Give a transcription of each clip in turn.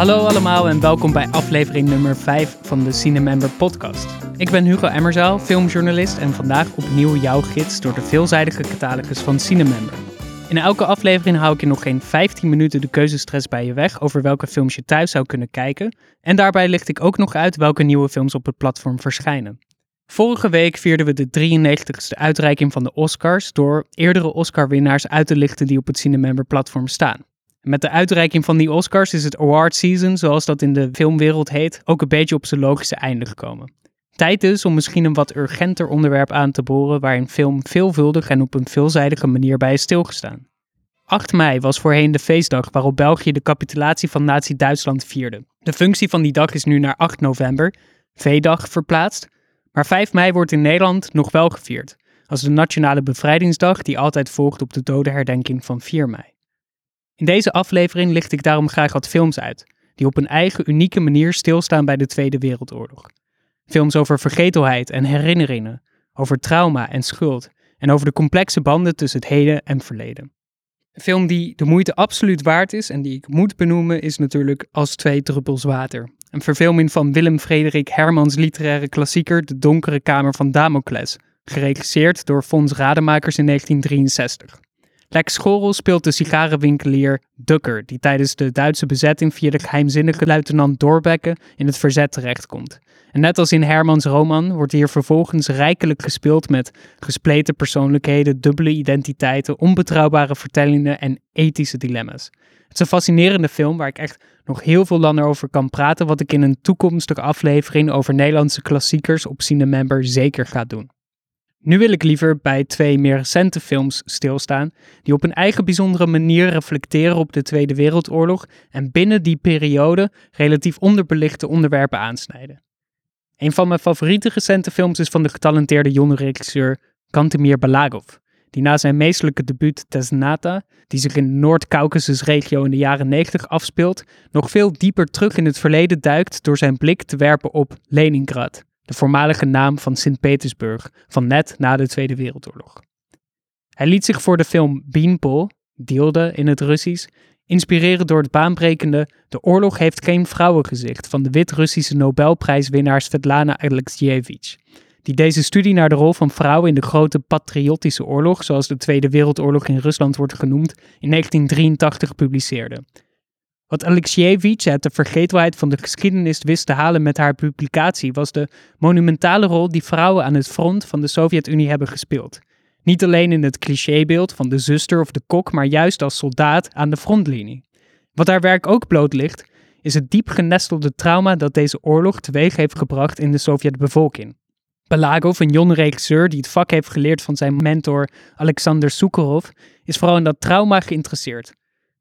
Hallo allemaal en welkom bij aflevering nummer 5 van de Cinemember podcast. Ik ben Hugo Emmerzaal, filmjournalist en vandaag opnieuw jouw gids door de veelzijdige catalogus van Cinemember. In elke aflevering hou ik je nog geen 15 minuten de keuzestress bij je weg over welke films je thuis zou kunnen kijken. En daarbij licht ik ook nog uit welke nieuwe films op het platform verschijnen. Vorige week vierden we de 93ste uitreiking van de Oscars door eerdere Oscar-winnaars uit te lichten die op het Cinemember platform staan. Met de uitreiking van die Oscars is het award season, zoals dat in de filmwereld heet, ook een beetje op zijn logische einde gekomen. Tijd dus om misschien een wat urgenter onderwerp aan te boren waarin film veelvuldig en op een veelzijdige manier bij is stilgestaan. 8 mei was voorheen de feestdag waarop België de capitulatie van Nazi-Duitsland vierde. De functie van die dag is nu naar 8 november, V-dag, verplaatst, maar 5 mei wordt in Nederland nog wel gevierd, als de Nationale Bevrijdingsdag die altijd volgt op de dodenherdenking van 4 mei. In deze aflevering licht ik daarom graag wat films uit, die op een eigen unieke manier stilstaan bij de Tweede Wereldoorlog. Films over vergetelheid en herinneringen, over trauma en schuld en over de complexe banden tussen het heden en verleden. Een film die de moeite absoluut waard is en die ik moet benoemen is natuurlijk Als twee druppels water. Een verfilming van Willem Frederik Hermans literaire klassieker De Donkere Kamer van Damocles, geregisseerd door Fons Rademakers in 1963. Lex Schorel speelt de sigarenwinkelier Dukker, die tijdens de Duitse bezetting via de geheimzinnige luitenant Doorbekke in het verzet terechtkomt. En net als in Hermans roman wordt hier vervolgens rijkelijk gespeeld met gespleten persoonlijkheden, dubbele identiteiten, onbetrouwbare vertellingen en ethische dilemma's. Het is een fascinerende film waar ik echt nog heel veel langer over kan praten, wat ik in een toekomstige aflevering over Nederlandse klassiekers op Cinemember zeker ga doen. Nu wil ik liever bij twee meer recente films stilstaan, die op een eigen bijzondere manier reflecteren op de Tweede Wereldoorlog en binnen die periode relatief onderbelichte onderwerpen aansnijden. Een van mijn favoriete recente films is van de getalenteerde jonge regisseur Kantemir Balagov, die na zijn meestelijke debuut Tesnata, die zich in de Noord-Caucasus-regio in de jaren 90 afspeelt, nog veel dieper terug in het verleden duikt door zijn blik te werpen op Leningrad, de voormalige naam van Sint-Petersburg, van net na de Tweede Wereldoorlog. Hij liet zich voor de film Beanpole, Deelde in het Russisch, inspireren door het baanbrekende De oorlog heeft geen vrouwengezicht van de Wit-Russische Nobelprijswinnaar Svetlana Alexievich, die deze studie naar de rol van vrouwen in de grote patriotische oorlog, zoals de Tweede Wereldoorlog in Rusland wordt genoemd, in 1983 publiceerde. Wat Alexievich uit de vergetelheid van de geschiedenis wist te halen met haar publicatie was de monumentale rol die vrouwen aan het front van de Sovjet-Unie hebben gespeeld. Niet alleen in het clichébeeld van de zuster of de kok, maar juist als soldaat aan de frontlinie. Wat haar werk ook bloot ligt, is het diep genestelde trauma dat deze oorlog teweeg heeft gebracht in de Sovjetbevolking. Balagov, een jonge regisseur die het vak heeft geleerd van zijn mentor Alexander Sukhorov, is vooral in dat trauma geïnteresseerd.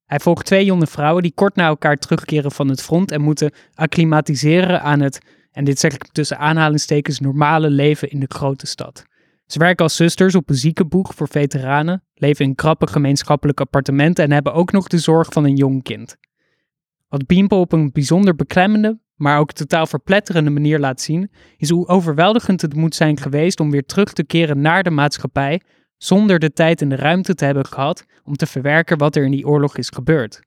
Hij volgt twee jonge vrouwen die kort na elkaar terugkeren van het front en moeten acclimatiseren aan het, en dit zeg ik tussen aanhalingstekens, normale leven in de grote stad. Ze werken als zusters op een ziekenboeg voor veteranen, leven in krappe gemeenschappelijke appartementen en hebben ook nog de zorg van een jong kind. Wat Beample op een bijzonder beklemmende, maar ook totaal verpletterende manier laat zien, is hoe overweldigend het moet zijn geweest om weer terug te keren naar de maatschappij zonder de tijd en de ruimte te hebben gehad om te verwerken wat er in die oorlog is gebeurd.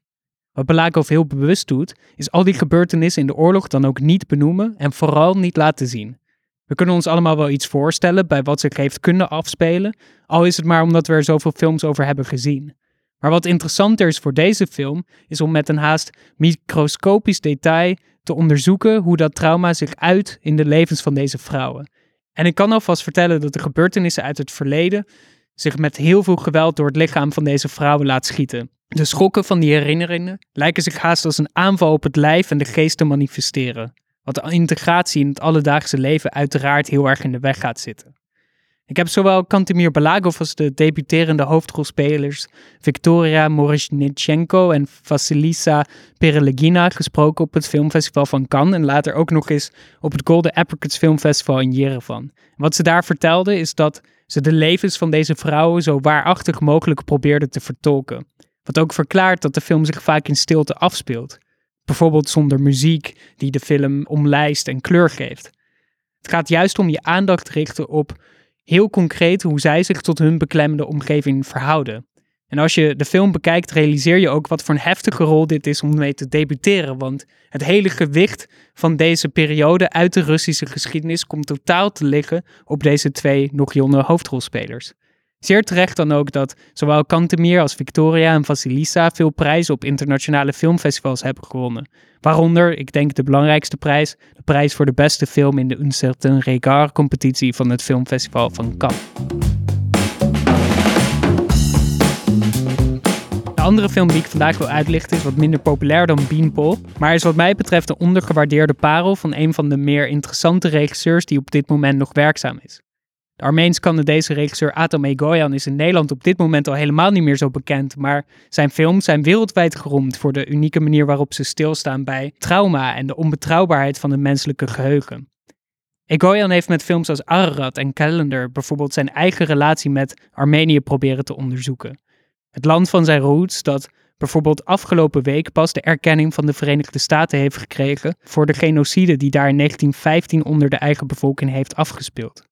Wat Balakov heel bewust doet, is al die gebeurtenissen in de oorlog dan ook niet benoemen en vooral niet laten zien. We kunnen ons allemaal wel iets voorstellen bij wat zich heeft kunnen afspelen, al is het maar omdat we er zoveel films over hebben gezien. Maar wat interessanter is voor deze film, is om met een haast microscopisch detail te onderzoeken hoe dat trauma zich uit in de levens van deze vrouwen. En ik kan alvast vertellen dat de gebeurtenissen uit het verleden zich met heel veel geweld door het lichaam van deze vrouwen laat schieten. De schokken van die herinneringen lijken zich haast als een aanval op het lijf en de geest te manifesteren, wat de integratie in het alledaagse leven uiteraard heel erg in de weg gaat zitten. Ik heb zowel Kantemir Balagov als de debuterende hoofdrolspelers Victoria Morishnitchenko en Vasilisa Perelegina gesproken op het filmfestival van Cannes en later ook nog eens op het Golden Apricots Filmfestival in Yerevan. Wat ze daar vertelde is dat ze de levens van deze vrouwen zo waarachtig mogelijk probeerden te vertolken. Wat ook verklaart dat de film zich vaak in stilte afspeelt. Bijvoorbeeld zonder muziek die de film omlijst en kleur geeft. Het gaat juist om je aandacht richten op heel concreet hoe zij zich tot hun beklemmende omgeving verhouden. En als je de film bekijkt, realiseer je ook wat voor een heftige rol dit is om mee te debuteren. Want het hele gewicht van deze periode uit de Russische geschiedenis komt totaal te liggen op deze twee nog jonge hoofdrolspelers. Zeer terecht dan ook dat zowel Kantemir als Victoria en Vasilisa veel prijzen op internationale filmfestivals hebben gewonnen. Waaronder, ik denk de belangrijkste prijs, de prijs voor de beste film in de Un Certain Regard competitie van het filmfestival van Cannes. De andere film die ik vandaag wil uitlichten is wat minder populair dan Beanpole, maar is wat mij betreft een ondergewaardeerde parel van een van de meer interessante regisseurs die op dit moment nog werkzaam is. De Armeens-Canadese regisseur Atom Egoyan is in Nederland op dit moment al helemaal niet meer zo bekend, maar zijn films zijn wereldwijd geroemd voor de unieke manier waarop ze stilstaan bij trauma en de onbetrouwbaarheid van het menselijke geheugen. Egoyan heeft met films als Ararat en Calendar bijvoorbeeld zijn eigen relatie met Armenië proberen te onderzoeken. Het land van zijn roots dat bijvoorbeeld afgelopen week pas de erkenning van de Verenigde Staten heeft gekregen voor de genocide die daar in 1915 onder de eigen bevolking heeft afgespeeld.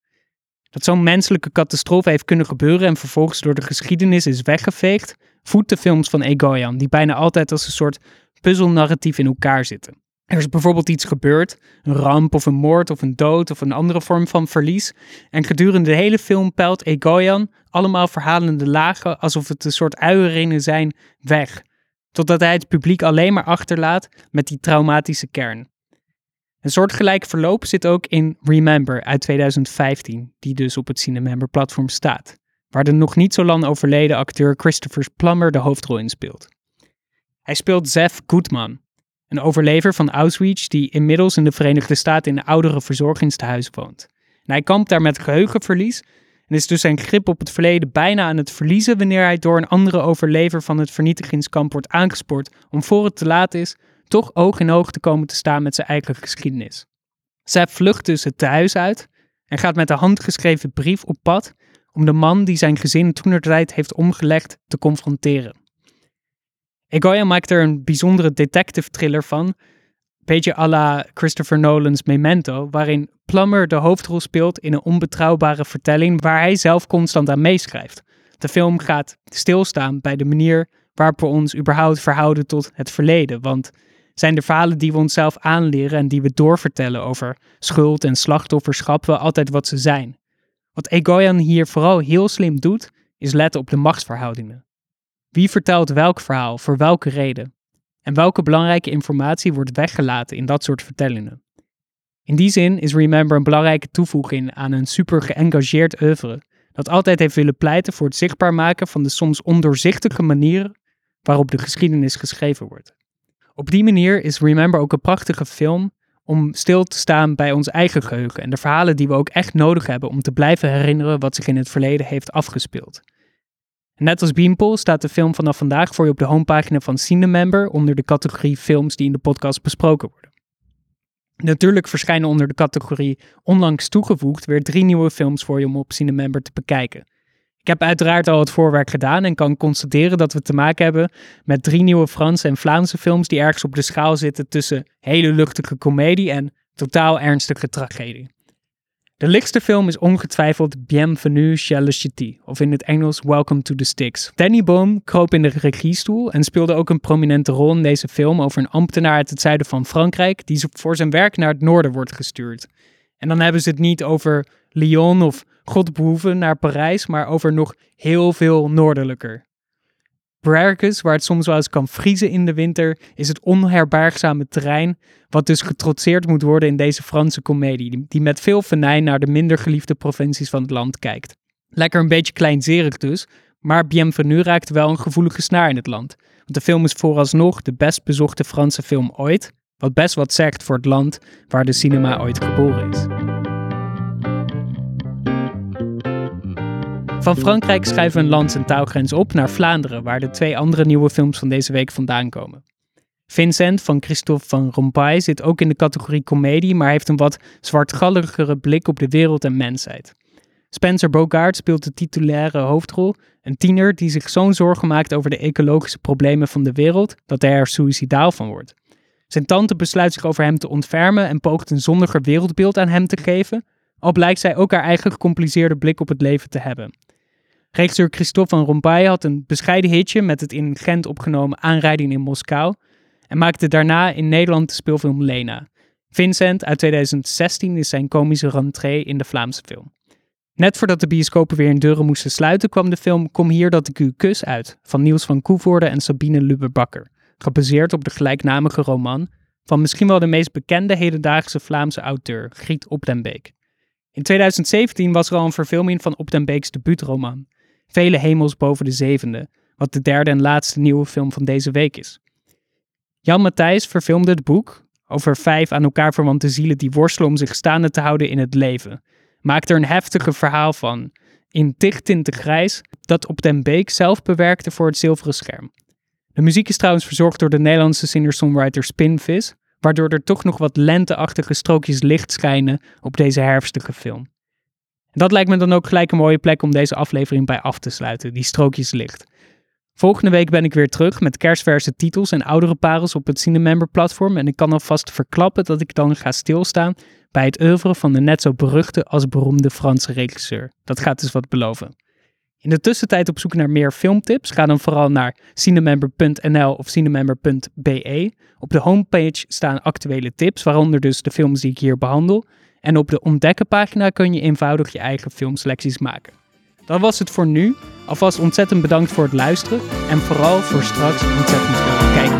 Dat zo'n menselijke catastrofe heeft kunnen gebeuren en vervolgens door de geschiedenis is weggeveegd, voedt de films van Egoyan, die bijna altijd als een soort puzzelnarratief in elkaar zitten. Er is bijvoorbeeld iets gebeurd, een ramp of een moord of een dood of een andere vorm van verlies. En gedurende de hele film pelt Egoyan allemaal verhalende lagen alsof het een soort uieringen zijn weg. Totdat hij het publiek alleen maar achterlaat met die traumatische kern. Een soortgelijk verloop zit ook in Remember uit 2015, die dus op het Cinemember platform staat, waar de nog niet zo lang overleden acteur Christopher Plummer de hoofdrol in speelt. Hij speelt Zev Goodman, een overlever van Auschwitz die inmiddels in de Verenigde Staten in een oudere verzorgingstehuis woont. Hij kampt daar met geheugenverlies en is dus zijn grip op het verleden bijna aan het verliezen wanneer hij door een andere overlever van het vernietigingskamp wordt aangespoord om voor het te laat is toch oog in oog te komen te staan met zijn eigen geschiedenis. Zij vlucht dus het thuis uit en gaat met een handgeschreven brief op pad om de man die zijn gezin toenertijd heeft omgelegd te confronteren. Egoya maakt er een bijzondere detective thriller van, beetje à la Christopher Nolan's Memento, waarin Plummer de hoofdrol speelt in een onbetrouwbare vertelling waar hij zelf constant aan meeschrijft. De film gaat stilstaan bij de manier waarop we ons überhaupt verhouden tot het verleden, want zijn de verhalen die we onszelf aanleren en die we doorvertellen over schuld en slachtofferschap wel altijd wat ze zijn. Wat Egoyan hier vooral heel slim doet, is letten op de machtsverhoudingen. Wie vertelt welk verhaal, voor welke reden? En welke belangrijke informatie wordt weggelaten in dat soort vertellingen? In die zin is Remember een belangrijke toevoeging aan een super geëngageerd oeuvre, dat altijd heeft willen pleiten voor het zichtbaar maken van de soms ondoorzichtige manieren waarop de geschiedenis geschreven wordt. Op die manier is Remember ook een prachtige film om stil te staan bij ons eigen geheugen en de verhalen die we ook echt nodig hebben om te blijven herinneren wat zich in het verleden heeft afgespeeld. Net als Beanpole staat de film vanaf vandaag voor je op de homepagina van Cinemember onder de categorie films die in de podcast besproken worden. Natuurlijk verschijnen onder de categorie onlangs toegevoegd weer drie nieuwe films voor je om op Cinemember te bekijken. Ik heb uiteraard al het voorwerk gedaan en kan constateren dat we te maken hebben met drie nieuwe Franse en Vlaamse films die ergens op de schaal zitten tussen hele luchtige komedie en totaal ernstige tragedie. De lichtste film is ongetwijfeld Bienvenue chez le of in het Engels Welcome to the Sticks. Danny Boom kroop in de regiestoel en speelde ook een prominente rol in deze film over een ambtenaar uit het zuiden van Frankrijk die voor zijn werk naar het noorden wordt gestuurd. En dan hebben ze het niet over Lyon of God behoeven naar Parijs, maar over nog heel veel noordelijker. Brerkus, waar het soms wel eens kan vriezen in de winter, is het onherbergzame terrein, wat dus getrotseerd moet worden in deze Franse komedie, die met veel venijn naar de minder geliefde provincies van het land kijkt. Lekker een beetje kleinzerig dus, maar Bienvenue raakt wel een gevoelige snaar in het land. Want de film is vooralsnog de best bezochte Franse film ooit, wat best wat zegt voor het land waar de cinema ooit geboren is. Van Frankrijk schrijven we een lands- en taalgrens op naar Vlaanderen, waar de twee andere nieuwe films van deze week vandaan komen. Vincent van Christophe van Rompuy zit ook in de categorie comedie, maar heeft een wat zwartgalligere blik op de wereld en mensheid. Spencer Bogart speelt de titulaire hoofdrol, een tiener die zich zo'n zorgen maakt over de ecologische problemen van de wereld dat hij er suicidaal van wordt. Zijn tante besluit zich over hem te ontfermen en poogt een zondiger wereldbeeld aan hem te geven, al blijkt zij ook haar eigen gecompliceerde blik op het leven te hebben. Regisseur Christophe van Rompuy had een bescheiden hitje met het in Gent opgenomen Aanrijding in Moskou en maakte daarna in Nederland de speelfilm Lena. Vincent uit 2016 is zijn komische rentree in de Vlaamse film. Net voordat de bioscopen weer in deuren moesten sluiten, kwam de film Kom hier dat ik u kus uit van Niels van Koevoorde en Sabine Lubbe-Bakker, gebaseerd op de gelijknamige roman van misschien wel de meest bekende hedendaagse Vlaamse auteur, Griet Op den Beek. In 2017 was er al een verfilming van Op den Beeks debuutroman, Vele hemels boven de zevende, wat de derde en laatste nieuwe film van deze week is. Jan Matthijs verfilmde het boek over vijf aan elkaar verwante zielen die worstelen om zich staande te houden in het leven. Maakte er een heftige verhaal van, in dichttinten grijs, dat Op den Beek zelf bewerkte voor het zilveren scherm. De muziek is trouwens verzorgd door de Nederlandse singer-songwriter Spinvis, waardoor er toch nog wat lenteachtige strookjes licht schijnen op deze herfstige film. Dat lijkt me dan ook gelijk een mooie plek om deze aflevering bij af te sluiten, die strookjes licht. Volgende week ben ik weer terug met kerstverse titels en oudere parels op het Cinemember platform en ik kan alvast verklappen dat ik dan ga stilstaan bij het oeuvre van de net zo beruchte als beroemde Franse regisseur. Dat gaat dus wat beloven. In de tussentijd op zoek naar meer filmtips, ga dan vooral naar cinemember.nl of cinemember.be. Op de homepage staan actuele tips, waaronder dus de films die ik hier behandel. En op de ontdekken pagina kun je eenvoudig je eigen filmselecties maken. Dat was het voor nu. Alvast ontzettend bedankt voor het luisteren en vooral voor straks ontzettend veel kijken.